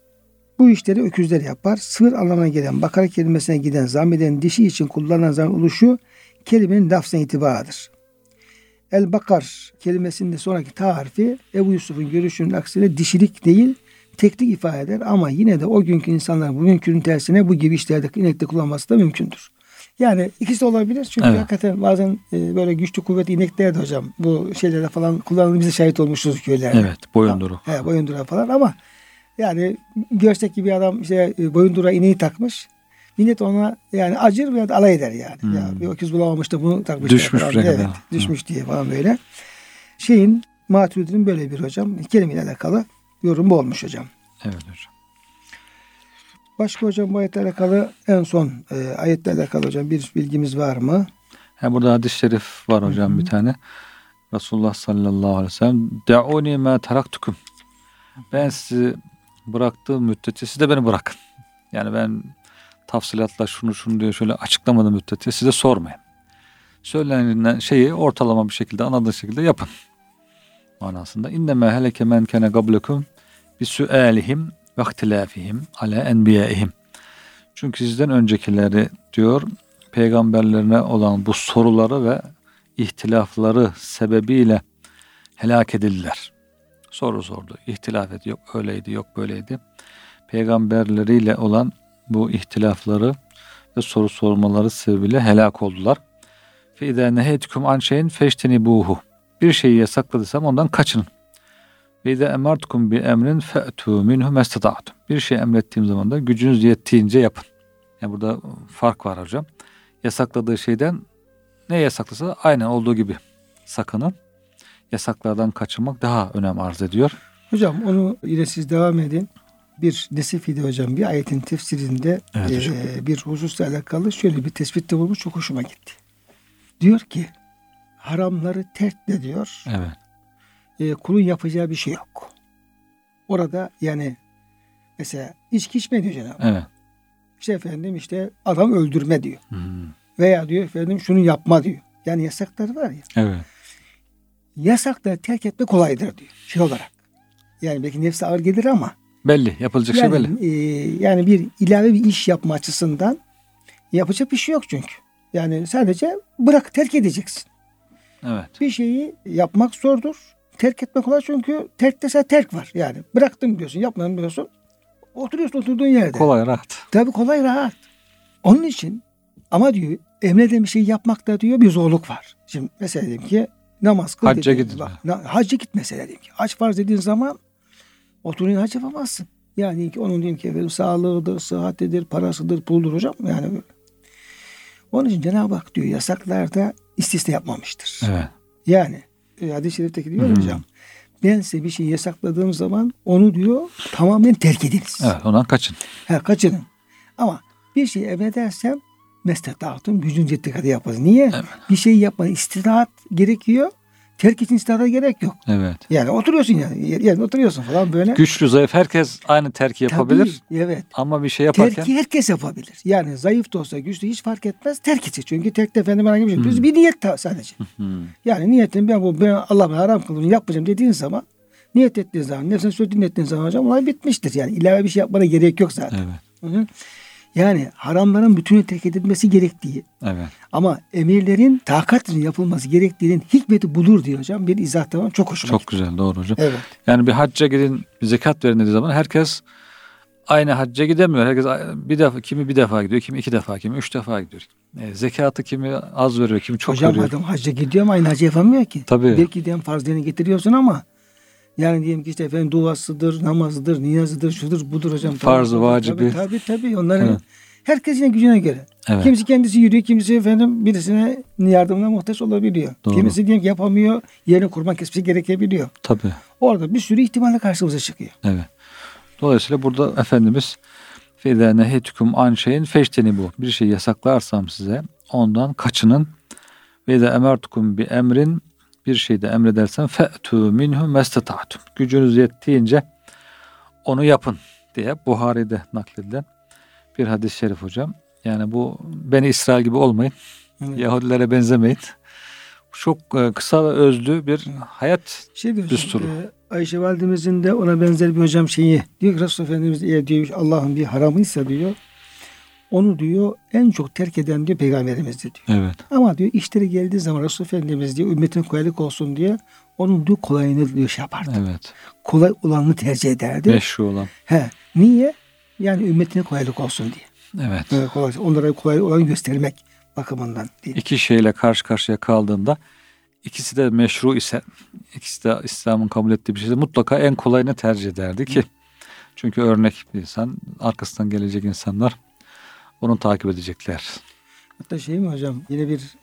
Bu işleri öküzler yapar. Sığır anlamına gelen bakara kelimesine giden zameden dişi için kullanılan zaman oluşu kelimenin lafzına itibarıdır. El bakar kelimesinin sonraki ta harfi Ebu Yusuf'un görüşünün aksine dişilik değil teklik ifade eder ama yine de o günkü insanların bugünkünün tersine bu gibi işlerde inekte kullanması da mümkündür. Yani ikisi de olabilir. Çünkü
Evet.
hakikaten bazen e, böyle güçlü kuvvetli inekler de hocam bu şeylerde falan de şahit olmuşuz köylerde.
Evet boyunduru.
He, boyundura falan ama yani görsek ki bir adam işte e, boyundura ineği takmış. Millet ona yani acır veya alay eder yani.
Hmm.
Ya bir öküz bulamamış da bunu takmış.
Düşmüş
falan. Evet,
kadar.
düşmüş diye falan böyle. Şeyin Maturidi'nin böyle bir hocam kelimeyle alakalı yorum bu olmuş hocam.
Evet hocam.
Başka hocam bu ayetle alakalı en son e, ayetle alakalı hocam bir bilgimiz var mı?
Ha, burada hadis-i şerif var hocam bir tane. Resulullah sallallahu aleyhi ve sellem De'uni ma taraktukum. Ben sizi bıraktığım müddetçe siz de beni bırakın. Yani ben tafsilatla şunu şunu diye şöyle açıklamadığım müddetçe size sormayın. Söylenen şeyi ortalama bir şekilde anladığın şekilde yapın. Manasında. İnneme heleke men kene gablekum bi sualihim ve ihtilafihim ala enbiyaihim. Çünkü sizden öncekileri diyor peygamberlerine olan bu soruları ve ihtilafları sebebiyle helak edildiler. Soru sordu. İhtilaf etti. Yok öyleydi, yok böyleydi. Peygamberleriyle olan bu ihtilafları ve soru sormaları sebebiyle helak oldular. İdâ neheytüküm an şeyin feştenibuhu. Bir şeyi yasakladıysam ondan kaçının. Ve idâ emartukum bi emrin fe'tû minhu mestata'tum. Bir şey emrettiğim zaman da gücünüz yettiğince yapın. Yani burada fark var hocam. Yasakladığı şeyden ne yasaklasa aynen olduğu gibi sakının. Yasaklardan kaçınmak daha önem arz ediyor.
Hocam onu yine siz devam edin. Bir Nesefi'de hocam bir ayetin tefsirinde
Evet
e,
hocam.
bir hususla alakalı şöyle bir tespitte bulmuş çok hoşuma gitti. Diyor ki haramları terkle diyor
Evet.
E, kulun yapacağı bir şey yok. Orada yani mesela içki içme diyor Cenab-ı.
Evet.
İşte efendim işte adam öldürme diyor.
Hmm.
Veya diyor efendim şunu yapma diyor. Yani yasakları var ya.
Evet.
Yasakları terk etme kolaydır diyor. Şey olarak. Yani belki nefse ağır gelir ama
Belli. Yapılacak şey
yani,
belli.
e, yani bir ilave bir iş yapma açısından yapacak bir şey yok çünkü. Yani sadece bırak terk edeceksin.
Evet.
Bir şeyi yapmak zordur. Terk etmek kolay çünkü terk dese terk var. Yani bıraktım diyorsun, yapmadım diyorsun. Oturuyorsun oturduğun yerde.
Kolay rahat.
Tabii kolay rahat. Onun için ama diyor emredilen bir şey yapmakta diyor bir zorluk var. Şimdi mesela diyelim ki namaz kıl.
Hacca gidin.
Hacca git mesela diyelim ki. Hac farz dediğin zaman oturun hac yapamazsın. Yani ki onun diyelim ki efendim sağlığıdır, sıhhatidir, parasıdır, puldur hocam. Yani. Onun için Cenab-ı Hak diyor yasaklarda istisna yapmamıştır.
Evet.
Yani hadis-i şerifteki diyor
Hı.
hocam. Ben size bir şey yasakladığım zaman onu diyor tamamen terk ediniz.
Evet. Ondan kaçın.
Ha, kaçının. Ama bir şey emredersem mestetahtum gücün yettiği kadar yaparız. Niye?
Evet.
Bir şey yapma istirahat gerekiyor. Terk için istirahata gerek yok.
Evet.
Yani oturuyorsun yani. Yerine oturuyorsun falan böyle.
Güçlü zayıf herkes aynı terki yapabilir.
Tabii, evet.
Ama bir şey yaparken
Terki herkes yapabilir. Yani zayıf da olsa güçlü hiç fark etmez. Terk edecek. Çünkü terk de efendim herhangi bir şey.
Hmm.
Bir niyet sadece.
Hmm.
Yani niyetin ben bu ben Allah bana haram kıldım yapmayacağım dediğin zaman niyet ettiğin zaman nefsine söz dinlettiğin zaman hocam olay bitmiştir. Yani ilave bir şey yapmana gerek yok zaten.
Evet.
Hı hı. Yani haramların bütünü terk edilmesi gerektiği
Evet.
ama emirlerin takatle yapılması gerektiğinin hikmeti budur diyor hocam. Bir izah tamam çok hoşuma
Çok
gitti.
güzel. Doğru hocam.
Evet.
Yani bir hacca gidin zekat verin dediği zaman herkes aynı hacca gidemiyor. Herkes bir defa kimi bir defa gidiyor, kimi iki defa, kimi üç defa gidiyor. E, zekatı kimi az veriyor, kimi çok
hocam
veriyor.
adam hacca gidiyor ama aynı hacı yapamıyor ki.
Tabii.
Belki diyelim farzlarını getiriyorsun ama yani diyelim ki işte efendim duasıdır, namazıdır, niyazıdır, şudur budur hocam.
Farzı, vacibi.
Tabii tabii, tabii. onların
Evet.
herkes yine gücüne göre.
Evet.
Kimisi kendisi yürüyor, kimisi efendim birisine yardımına muhtaç olabiliyor.
Doğru.
Kimisi diyelim ki yapamıyor, yerine kurban kesmesi gerekebiliyor.
Tabii.
Orada bir sürü ihtimalle karşımıza çıkıyor.
Evet. Dolayısıyla burada Efendimiz Fidâ neheytüküm an şeyin feşteni bu. Bir şey yasaklarsam size ondan kaçının. Ve de emertukum bir şeyde emredersem fe'tû minhu mestata'tum. Gücünüz yettiğince onu yapın diye Buhari'de nakledilen bir hadis-i şerif hocam. Yani bu beni İsrail gibi olmayın.
Evet.
Yahudilere benzemeyin. Çok e, kısa ve özlü bir hayat
Şey diyorsun,
Düsturu.
e, Ayşe validemizin de ona benzer bir hocam şeyi diyor ki Resulullah Efendimiz eğer diyor Allah'ın bir haramıysa diyor onu diyor en çok terk eden diyor peygamberimizdir diyor.
Evet.
Ama diyor işleri geldiği zaman Resulullah Efendimiz diyor ümmetin kolaylık olsun diye onun diyor kolayını diyor şey yapardı.
Evet.
Kolay olanını tercih ederdi.
Meşru olan.
He. Niye? Yani ümmetine kolaylık olsun diye.
Evet.
Böyle kolay, onlara kolay olanı göstermek bakımından diye.
İki şeyle karşı karşıya kaldığında ikisi de meşru ise ikisi de İslam'ın kabul ettiği bir şeyse mutlaka en kolayını tercih ederdi ki çünkü örnek bir insan arkasından gelecek insanlar onu takip edecekler.
Hatta şey mi hocam yine bir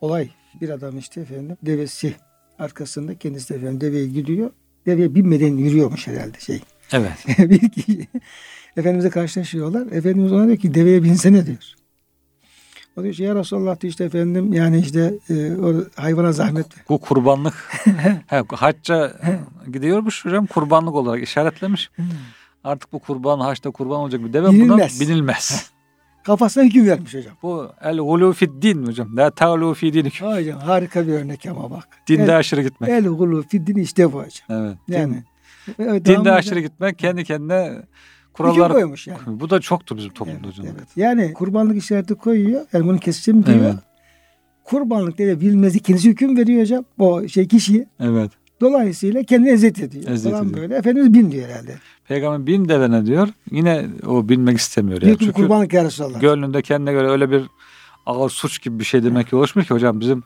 olay bir adam işte efendim devesi arkasında kendisi de efendim deveye gidiyor. Deveye binmeden yürüyormuş herhalde şey.
Evet.
bir kişi Efendimiz'e karşılaşıyorlar. Efendimiz ona diyor ki deveye binsene diyor. O diyor ki ya Resulallah diyor işte efendim yani işte e, o hayvana zahmet.
Bu kurbanlık. He, hacca gidiyormuş hocam kurbanlık olarak işaretlemiş. Artık bu kurban haçta kurban olacak bir deve
Binilmez.
buna binilmez.
Kafasına hüküm vermiş hocam.
bu el gulu din hocam. La ta'lu fi dinik.
Hocam harika bir örnek ama bak.
Dinde
el,
aşırı gitmek.
el gulu fiddin işte bu hocam.
Evet.
Yani. Evet,
Dinde
devamlı-
aşırı gitmek kendi kendine kurallar
koymuş yani.
Bu da çoktur bizim toplumda
Evet,
hocam.
evet. Yani kurbanlık işareti koyuyor. Yani bunu keseceğim diyor.
Evet.
Kurbanlık diye bilmezi kendisi hüküm veriyor hocam. O şey kişiye.
Evet.
Dolayısıyla kendini eziyet ediyor.
Eziyet
falan
ediyor.
böyle. Efendimiz bin diyor herhalde.
Peygamber bin devene diyor. Yine o binmek istemiyor. Yani. Çünkü
kurbanlık ya Resulallah.
gönlünde kendine göre öyle bir ağır suç gibi bir şey demek ki oluşmuş ki hocam bizim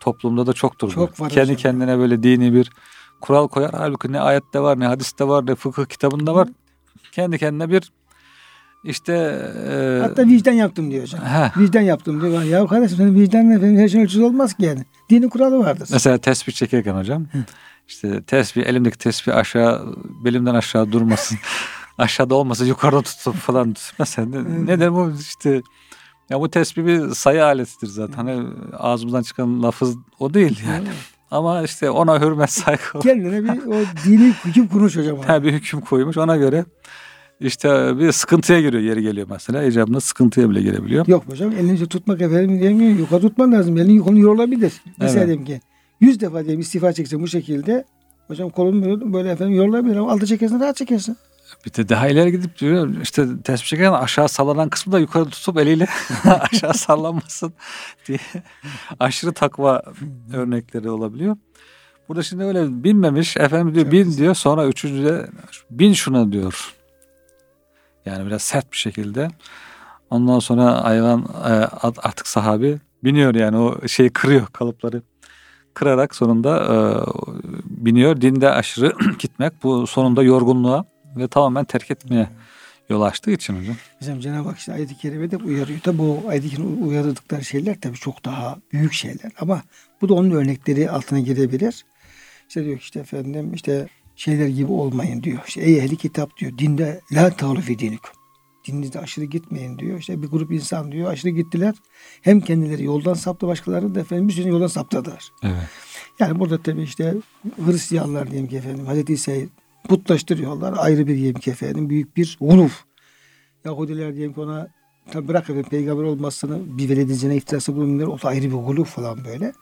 toplumda da çoktur.
Çok var
Kendi kendine böyle dini bir kural koyar. Halbuki ne ayette var ne hadiste var ne fıkıh kitabında var. Kendi kendine bir işte e,
Hatta vicdan yaptım diyor hocam.
heh,
Vicdan yaptım diyor. Ya kardeşim senin vicdanın efendim her şey ölçüsü olmaz ki yani. Dinin kuralı vardır.
mesela tesbih çekerken hocam işte tesbih elimdeki tesbih aşağı belimden aşağı durmasın. Aşağıda olmasa yukarıda tutup falan mesela ne, nedir bu işte ya bu tesbih bir sayı aletidir zaten. Hani ağzımızdan çıkan lafız o değil yani. Ama işte ona hürmet saygı
Kendine bir o dini hüküm kurmuş hocam.
Ha, bir hüküm koymuş ona göre işte bir sıkıntıya giriyor yeri geliyor mesela. icabında sıkıntıya bile girebiliyor.
Yok hocam elini tutmak efendim diyemiyor. Yukarı tutman lazım. Elini yukarı yorulabilir. Mesela
Evet.
diyelim ki yüz defa diyelim istifa çeksin bu şekilde. Hocam kolunu böyle, böyle efendim yorulabilir ama altı çekersin rahat çekersin.
Bir de daha ileri gidip diyor işte tespih çekerken aşağı sallanan kısmı da yukarı tutup eliyle aşağı sallanmasın diye aşırı takva örnekleri olabiliyor. Burada şimdi öyle binmemiş efendim diyor
Çok
bin
güzel.
diyor sonra üçüncüde bin şuna diyor. Yani biraz sert bir şekilde. Ondan sonra hayvan e, artık sahabi biniyor yani o şeyi kırıyor kalıpları. Kırarak sonunda e, biniyor. Dinde aşırı gitmek bu sonunda yorgunluğa ve tamamen terk etmeye yol açtığı için hocam.
Bizim Cenab-ı Hak işte ayet-i kerimede uyarıyor. Tabi bu ayet-i kerimede uyardıkları şeyler tabii çok daha büyük şeyler. Ama bu da onun örnekleri altına girebilir. İşte diyor işte efendim işte şeyler gibi olmayın diyor. İşte ey ehli kitap diyor. Dinde la tağlu fi Dininize aşırı gitmeyin diyor. İşte bir grup insan diyor aşırı gittiler. Hem kendileri yoldan saptı başkaları da efendim bir sürü yoldan saptadılar.
Evet.
Yani burada tabii işte Hristiyanlar diyelim ki efendim Hazreti İsa'yı putlaştırıyorlar. Ayrı bir diyelim ki efendim büyük bir uluf. Yahudiler diyelim ki ona tabi bırak efendim peygamber olmasını bir veledicine iftirası bulunmuyor. O da ayrı bir uluf falan böyle.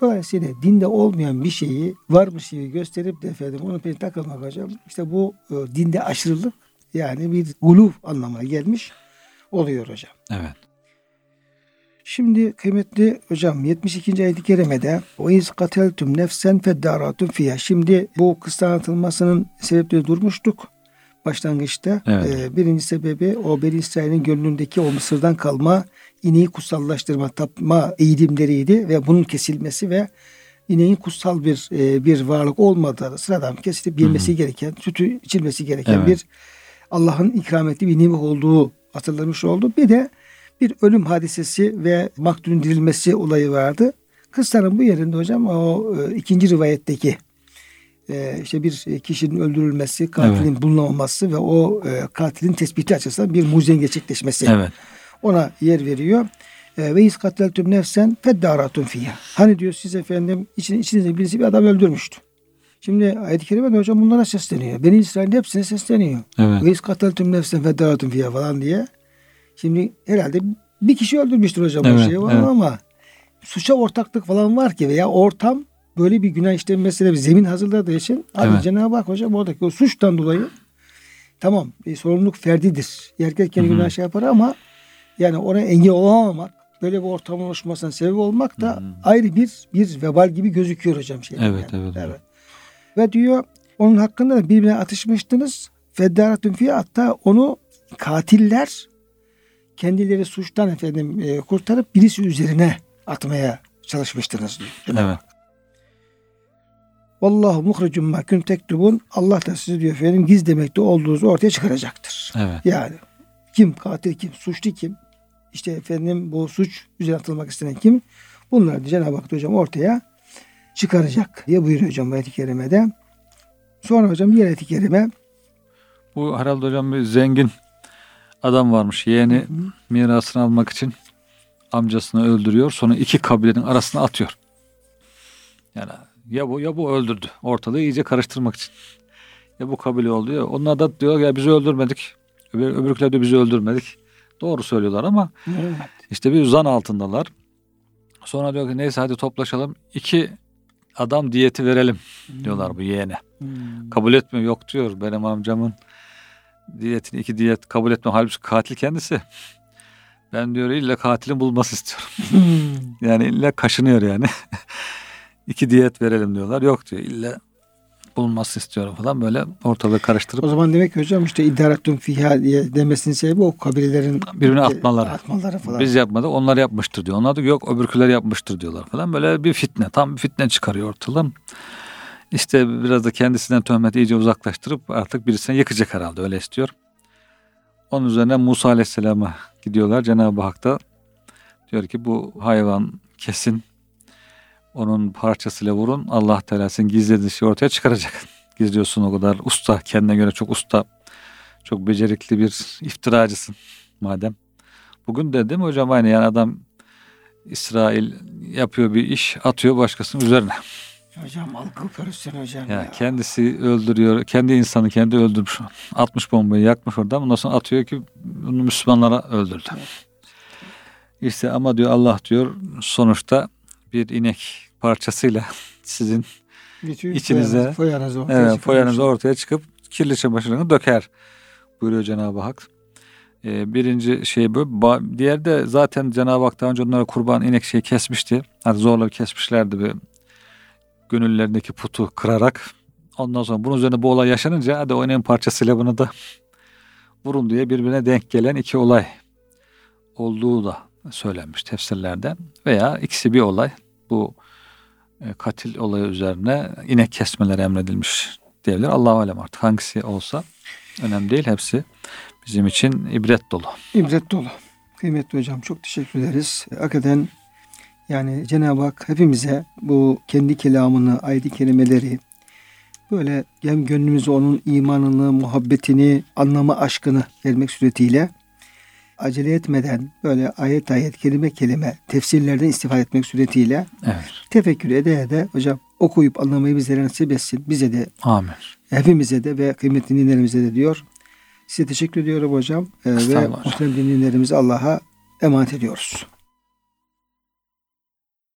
Dolayısıyla dinde olmayan bir şeyi varmış gibi gösterip de efendim onu peşine takılmak hocam. İşte bu e, dinde aşırılık yani bir uluf anlamına gelmiş oluyor hocam.
Evet.
Şimdi kıymetli hocam 72. ayet-i kerimede o iz kateltum nefsen feddaratum fiyha. Şimdi bu kıssa anlatılmasının sebepleri durmuştuk başlangıçta.
Evet.
Ee, birinci sebebi o Beni İsrail'in gönlündeki o Mısır'dan kalma ineği kutsallaştırma, tapma eğilimleriydi ve bunun kesilmesi ve ineğin kutsal bir e, bir varlık olmadığı sıradan kesilip yenmesi gereken, sütü içilmesi gereken
Evet.
bir Allah'ın ikram ettiği bir nimet olduğu hatırlamış oldu. Bir de bir ölüm hadisesi ve maktulün dirilmesi olayı vardı. Kıssanın bu yerinde hocam o e, ikinci rivayetteki e, işte bir kişinin öldürülmesi, katilin bulunamaması ve o e, katilin tespiti açısından bir mucizenin gerçekleşmesi.
Evet.
Ona yer veriyor. E, Ve iz kateltüm nefsen feddaratun fiyha. Hani diyor siz efendim için, içinizde birisi bir adam öldürmüştü. Şimdi ayet-i kerimede hocam bunlara sesleniyor. Beni İsrail'in hepsine sesleniyor.
Evet.
Ve iz kateltüm nefsen feddaratun fiyha falan diye. Şimdi herhalde bir kişi öldürmüştür hocam o
Evet,
şeyi var
evet.
ama suça ortaklık falan var ki veya ortam böyle bir günah işlenmesine bir zemin hazırladığı için abi
Evet.
Cenab-ı Hak hocam oradaki o suçtan dolayı tamam bir sorumluluk ferdidir. Herkes kendi günah şey yapar ama yani ona engel olamamak böyle bir ortamın oluşmasına sebep olmak da
Hı hı.
ayrı bir bir vebal gibi gözüküyor hocam şey.
Evet, evet hocam.
Ve diyor onun hakkında da birbirine atışmıştınız. Feddaratun fi hatta onu katiller kendileri suçtan efendim e, kurtarıp birisi üzerine atmaya çalışmıştınız diyor.
Evet.
Vallahu muhricun ma kuntum tektubun. Allah da sizi diyor efendim gizlemekte olduğunuzu ortaya çıkaracaktır.
Evet.
Yani kim katil kim, suçlu kim? İşte efendim bu suç üzerine atılmak istenen kim? Bunları da Cenab-ı Hak hocam ortaya çıkaracak diye buyuruyor hocam ayet-i kerimede. Sonra hocam diğer ayet-i kerime
Bu herhalde hocam bir zengin adam varmış. Yeğeni mirasını almak için amcasını öldürüyor. Sonra iki kabilenin arasına atıyor. Yani ya bu ya bu öldürdü. Ortalığı iyice karıştırmak için. Ya bu kabile oldu ya. Onlar da diyor ya bizi öldürmedik. Öbür, öbürküler de bizi öldürmedik. Doğru söylüyorlar ama işte bir zan altındalar. Sonra diyor ki neyse hadi toplaşalım. İki adam diyeti verelim diyorlar bu yeğene.
Hmm.
Kabul etmiyor. Yok diyor benim amcamın diyetini iki diyet kabul etmiyor. Halbuki katil kendisi. Ben diyor illa katilin bulması istiyorum.
Hmm.
Yani illa kaşınıyor yani. iki diyet verelim diyorlar. Yok diyor illa bulunması istiyorum falan böyle ortalığı karıştırıp
O zaman demek ki hocam işte idaretun fiha diye demesinin sebebi o kabilelerin
Birbirine atmaları.
atmaları falan.
biz yapmadık onlar yapmıştır diyor. Onlar da yok öbürküler yapmıştır diyorlar falan. Böyle bir fitne tam bir fitne çıkarıyor ortalığı. İşte biraz da kendisinden töhmeti iyice uzaklaştırıp artık birisine yıkacak herhalde öyle istiyor. Onun üzerine Musa Aleyhisselam'a gidiyorlar. Cenab-ı Hak da diyor ki bu hayvan kesin onun parçasıyla vurun. Allah Teala senin gizlediğin şeyi ortaya çıkaracak. Gizliyorsun o kadar usta, kendine göre çok usta, çok becerikli bir iftiracısın madem. Bugün de değil mi hocam aynı yani adam İsrail yapıyor bir iş atıyor başkasının üzerine.
Hocam algı operasyonu hocam.
Ya
ya.
kendisi öldürüyor, kendi insanı kendi öldürmüş. Atmış bombayı yakmış oradan ondan sonra atıyor ki bunu Müslümanlara öldürdü. İşte ama diyor Allah diyor sonuçta bir inek parçasıyla sizin
Bütün
içinize-
foyanız- foyanız ortaya
evet, foyanızı ortaya çıkıp kirli çamaşırını döker buyuruyor Cenab-ı Hak. Ee, birinci şey bu. Diğer de zaten Cenab-ı Hak daha önce onlara kurban inek şey kesmişti. Hani zorla kesmişlerdi bir gönüllerindeki putu kırarak. Ondan sonra bunun üzerine bu olay yaşanınca hadi o ineğin parçasıyla bunu da vurun diye birbirine denk gelen iki olay olduğu da söylenmiş tefsirlerden. Veya ikisi bir olay. Bu e, katil olayı üzerine inek kesmeler emredilmiş diyebilir. Allahu alem artık hangisi olsa önemli değil. Hepsi bizim için ibret dolu.
İbret dolu. Kıymetli hocam çok teşekkür ederiz. Hakikaten yani Cenab-ı Hak hepimize bu kendi kelamını, ayet-i kerimeleri böyle hem gönlümüze onun imanını, muhabbetini, anlama aşkını vermek suretiyle acele etmeden böyle ayet ayet, kelime kelime tefsirlerden istifade etmek suretiyle
Evet.
tefekkür ede ede hocam okuyup anlamayı bizlere nasip etsin. Bize de
Amin.
hepimize de ve kıymetli dinlerimize de diyor. Size teşekkür ediyorum hocam. Ee, ve muhterem dinlerimizi Allah'a emanet ediyoruz.